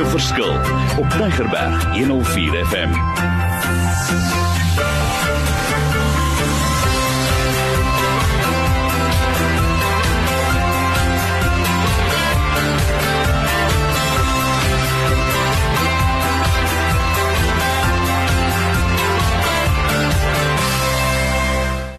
'n verskil op Tigerberg 104 FM.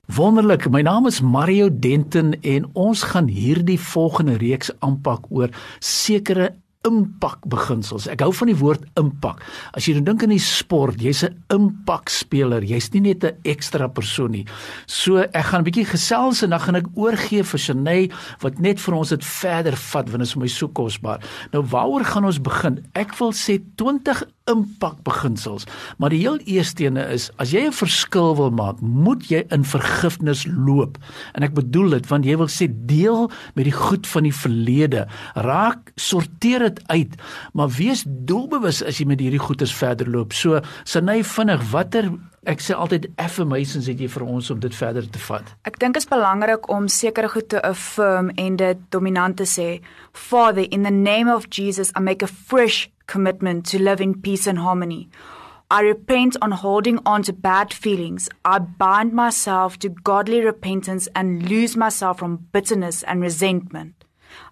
Wonderlik. My naam is Mario Denton en ons gaan hierdie volgende reeks aanpak oor sekere impak beginsels. Ek hou van die woord impak. As jy nou dink aan die sport, jy's 'n impak speler. Jy's nie net 'n ekstra persoon nie. So ek gaan 'n bietjie gesels en dan gaan ek oorgee vir Shanay wat net vir ons dit verder vat want dit is my so kosbaar. Nou waaroor gaan ons begin? Ek wil sê 20 impak beginsels. Maar die heel eerste ene is as jy 'n verskil wil maak, moet jy in vergifnis loop. En ek bedoel dit want jy wil sê deel met die goed van die verlede. Raak sorteer dit uit, maar wees doelbewus as jy met hierdie goedes verder loop. So, Sanay vinnig, watter ek sê altyd affirmations het jy vir ons om dit verder te vat? Ek dink dit is belangrik om sekere goed te affirm en dit dominant te sê. Father, in the name of Jesus, I make a fresh commitment to live in peace and harmony. I repent on holding on to bad feelings. I bind myself to godly repentance and lose myself from bitterness and resentment.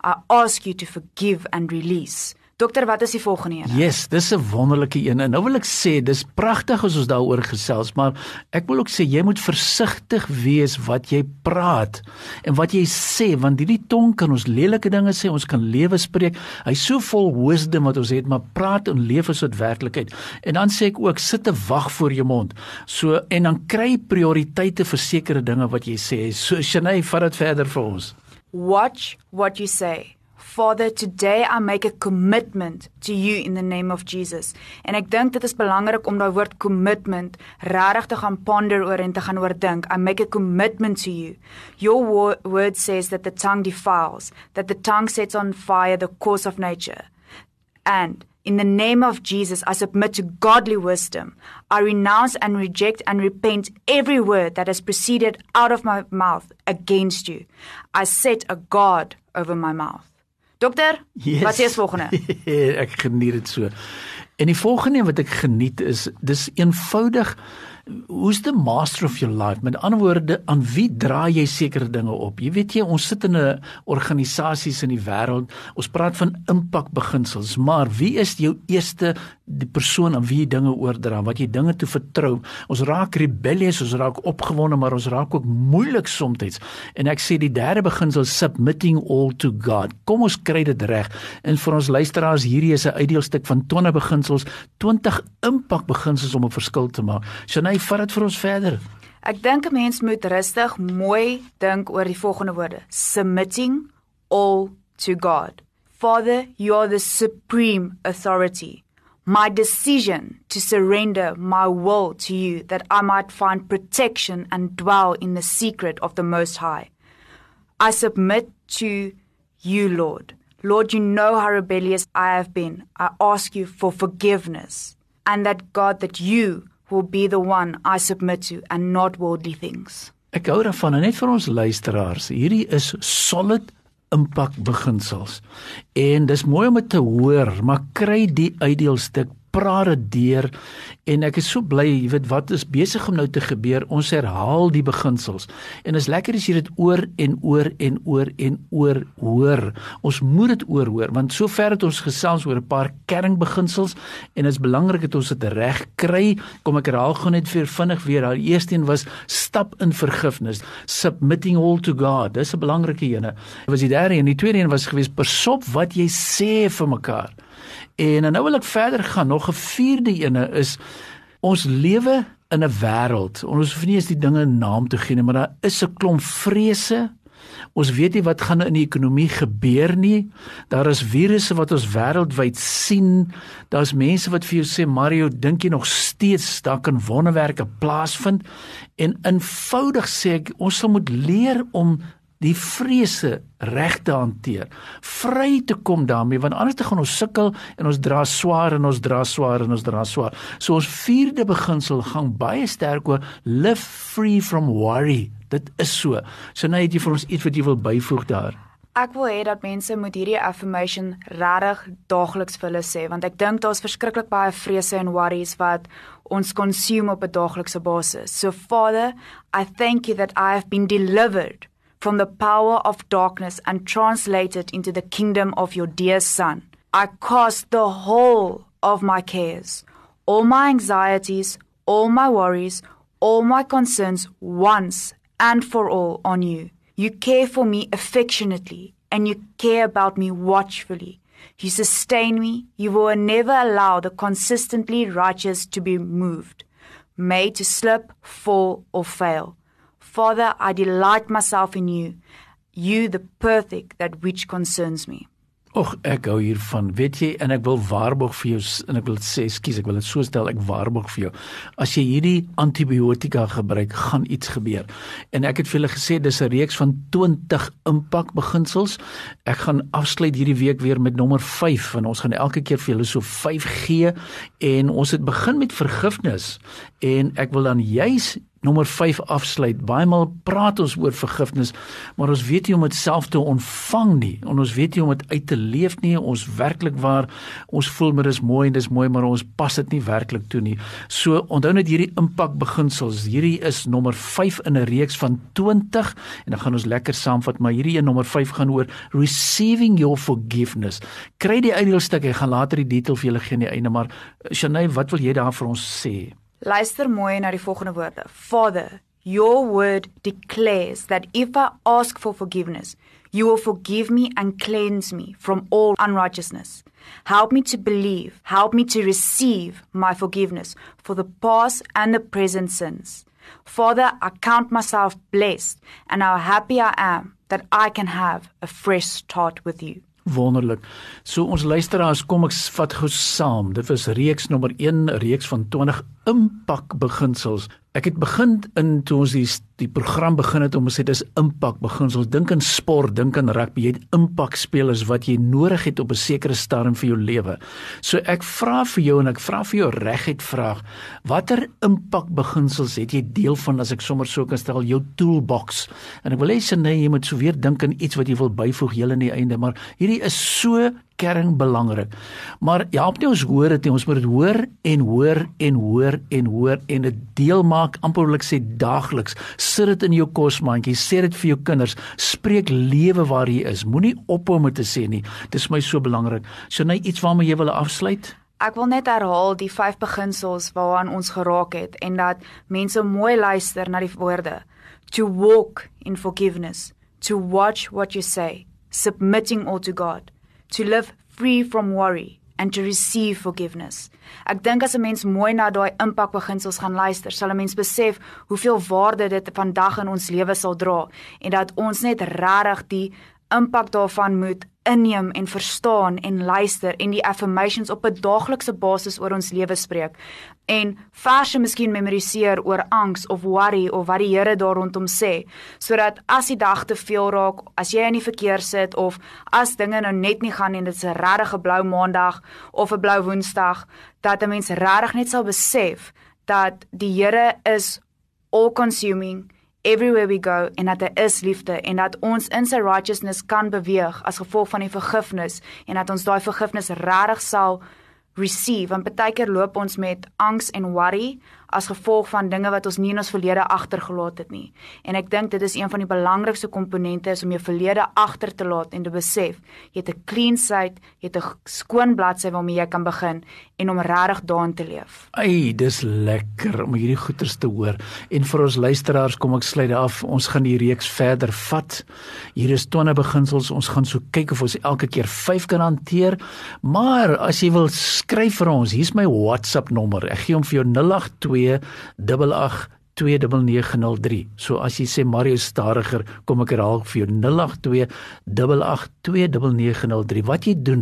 I ask you to forgive and release. Dokter, wat is die volgende een? Yes, dis 'n wonderlike een. En nou wil ek sê, dis pragtig as ons daaroor gesels, maar ek wil ook sê jy moet versigtig wees wat jy praat en wat jy sê, want hierdie tong kan ons lelike dinge sê, ons kan lewe spreek. Hy's so vol wisdom wat ons het, maar praat en leef is dit werklikheid. En dan sê ek ook, sit te wag voor jou mond. So en dan kry prioriteite vir sekere dinge wat jy sê. So Shanay, vat dit verder vir ons. Watch what you say. Father, today I make a commitment to you in the name of Jesus. En ek dink dit is belangrik om daai woord commitment regtig te gaan ponder oor en te gaan oordink. I make a commitment to you. Your word says that the tongue defiles, that the tongue sets on fire the course of nature. And in the name of Jesus, I submit to godly wisdom. I renounce and reject and repent every word that has proceeded out of my mouth against you. I set a guard over my mouth. Dokter, yes. wat is volgende? ek geniet dit so. En die volgende wat ek geniet is dis eenvoudig who's the master of your life? Met ander woorde, aan wie dra jy sekere dinge op? Jy weet jy, ons sit in 'n organisasies in die wêreld. Ons praat van impak beginsels, maar wie is jou eerste die persoon aan wie jy dinge oordra, wat jy dinge toe vertrou? Ons raak rebellious, ons raak opgewonde, maar ons raak ook moeilik soms. En ek sê die derde beginsel submitting all to God. Kom ons kry dit reg. En vir ons luisteraars, hierdie is 'n uitdeelstuk van 20 beginsels, 20 impak beginsels om 'n verskil te maak. Shanay, vat dit vir ons verder. Ek dink 'n mens moet rustig mooi dink oor die volgende woorde: submitting all to God. Father, you are the supreme authority. My decision to surrender my will to you that I might find protection and dwell in the secret of the Most High. I submit to you, Lord. Lord, you know how rebellious I have been. I ask you for forgiveness and that God, that you will be the one I submit to and not worldly things. Ek hou daarvan en net vir ons luisteraars, hierdie is solid impak beginsels. En dis mooi om dit te hoor, maar kry die uitdeelstuk praat dit deur en ek is so bly, jy weet wat is besig om nou te gebeur. Ons herhaal die beginsels. En is lekker as jy dit oor en oor en oor en oor hoor. Ons moet dit oor hoor want sover het ons gesels oor 'n paar kernbeginsels en dit is belangrik dat ons dit reg kry. Kom ek herhaal gou net vir vinnig weer. Die eerste een was stap in vergifnis, submitting all to God. Dis 'n belangrike een. Dit was die derde en die tweede een was gewees persop wat jy sê vir mekaar. En nou wil ek verder gaan. Nog 'n vierde ene is ons lewe in 'n wêreld. Ons hoef nie eens die dinge 'n naam te gee nie, maar daar is 'n klomp vrese. Ons weet nie wat gaan in die ekonomie gebeur nie. Daar is virusse wat ons wêreldwyd sien. Daar's mense wat vir jou sê Mario, dink jy nog steeds daar kan wonderwerke plaasvind? En eenvoudig sê ek, ons sal moet leer om die vrese reg te hanteer, vry te kom daarmee want anders te gaan ons sukkel en ons dra swaar en ons dra swaar en ons dra swaar. So ons vierde beginsel gaan baie sterk oor live free from worry. Dit is so. So nou het jy vir ons iets wat jy wil byvoeg daar. Ek wil hê dat mense moet hierdie affirmation regtig daagliks vir hulle sê want ek dink daar's verskriklik baie vrese en worries wat ons consume op 'n daaglikse basis. So Father, I thank you that I have been delivered from the power of darkness and translated into the kingdom of your dear son. I cast the whole of my cares, all my anxieties, all my worries, all my concerns once and for all on you. You care for me affectionately and you care about me watchfully. You sustain me. You will never allow the consistently righteous to be moved, made to slip, fall, or fail. Father, I delight myself in you, you the perfect that which concerns me. Och, ek hou hiervan. Weet jy, en ek wil waarborg vir jou en ek wil sê, skus, ek wil dit so stel, ek waarborg vir jou. As jy hierdie antibiotika gebruik, gaan iets gebeur. En ek het vir julle gesê dis 'n reeks van 20 impak beginsels. Ek gaan afsluit hierdie week weer met nommer 5 en ons gaan elke keer vir julle so 5 gee en ons het begin met vergifnis en ek wil dan juis nommer 5 afsluit. Baie maal praat ons oor vergifnis, maar ons weet nie om dit self te ontvang nie. En ons weet nie om dit uit te leef nie. Ons werklik waar ons voel maar dis mooi en dis mooi, maar ons pas dit nie werklik toe nie. So onthou net hierdie impak beginsels. Hierdie is nommer 5 in 'n reeks van 20 en dan gaan ons lekker saamvat, maar hierdie een nommer 5 gaan oor receiving your forgiveness. Kry die uitdeelstuk, ek gaan later die detail vir julle gee aan die einde, maar Shanay, wat wil jy daar vir ons sê? Luister mooi na die volgende woorde. Father, your word declares that if I ask for forgiveness, you will forgive me and cleanse me from all unrighteousness. Help me to believe, help me to receive my forgiveness for the past and the present sins. Father, I count myself blessed and how happy I am that I can have a fresh start with you. wonderlik. So ons luisteraars, kom ek vat gou saam. Dit was reeks nommer 1, reeks van 20 impak beginsels. Ek het begin in toe ons die die program begin het om gesê dis impak beginsels. Dink aan sport, dink aan rugby. Jy het impak spelers wat jy nodig het op 'n sekere stadium vir jou lewe. So ek vra vir jou en ek vra vir jou reguit vraag, watter impak beginsels het jy deel van as ek sommer so kan stel jou toolbox? En ek wil hê jy moet so weer dink aan iets wat jy wil byvoeg heel aan die einde, maar hierdie is so kern belangrik. Maar help nie ons hoor dit nie, ons moet dit hoor en hoor en hoor en hoor en dit deel maak amper wil ek sê daagliks. Sit dit in jou kosmandjie, sê dit vir jou kinders, spreek lewe waar jy is. Moenie ophou om te sê nie. Dis my so belangrik. So net iets waarmee jy wil afsluit. Ek wil net herhaal die vyf beginsels waaraan ons geraak het en dat mense mooi luister na die woorde. To walk in forgiveness, to watch what you say, submitting all to God to live free from worry and to receive forgiveness. Ek dink as 'n mens mooi na daai impakbeginsels gaan luister, sal 'n mens besef hoeveel waarde dit vandag in ons lewe sal dra en dat ons net regtig die impak daarvan moet inneem en verstaan en luister en die affirmations op 'n daaglikse basis oor ons lewe spreek en verse miskien memoriseer oor angs of worry of wat die Here daar rondom sê sodat as die dag te veel raak as jy in die verkeer sit of as dinge nou net nie gaan en dit is 'n regte blou maandag of 'n blou woensdag dat 'n mens regtig net sal besef dat die Here is all consuming everywhere we go en dat daar is liefde en dat ons in sy righteousness kan beweeg as gevolg van die vergifnis en dat ons daai vergifnis regtig sal receive. Want baie keer loop ons met angs en worry as gevolg van dinge wat ons nie in ons verlede agtergelaat het nie. En ek dink dit is een van die belangrikste komponente is om jou verlede agter te laat en te besef jy het 'n clean slate, jy het 'n skoon bladsy waarmee jy kan begin en om regtig daarin te leef. Ai, dis lekker om hierdie goeters te hoor. En vir ons luisteraars, kom ek sluit af. Ons gaan die reeks verder vat. Hier is tonne beginsels. Ons gaan so kyk of ons elke keer 5 kan hanteer. Maar as jy wil skryf vir ons, hier's my WhatsApp nommer. Ek gee hom vir jou 082 0828 29903. So as jy sê Mario stadiger, kom ek herhaal vir jou 0828829903. Wat jy doen,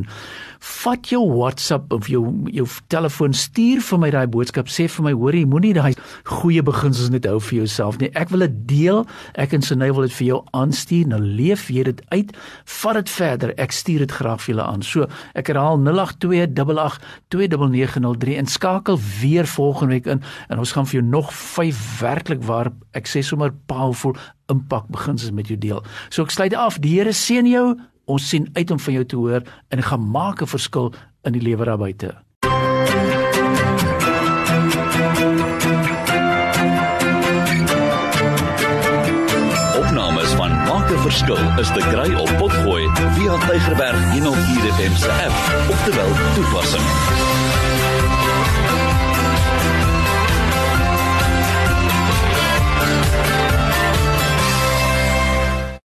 vat jou WhatsApp of jou jou telefoon, stuur vir my daai boodskap, sê vir my, hoorie, moenie daai goeie beginsels net hou vir jouself nie. Ek wil dit deel. Ek en Sunay wil dit vir jou aanstuur. Nou leef jy dit uit. Vat dit verder. Ek stuur dit graag vir julle aan. So, ek herhaal 0828829903 en skakel weer volgende week in en ons gaan vir jou nog 5 werklik waar ek sê sommer powerful impak beginsels met jou deel. So ek sluit af. Die Here seën jou. Ons sien uit om van jou te hoor en gaan maak 'n verskil in die lewe daar buite. Opnames van Maak 'n Verskil is te kry op Potgooi via Tigerberg 104 FM se app of te wel toepassing.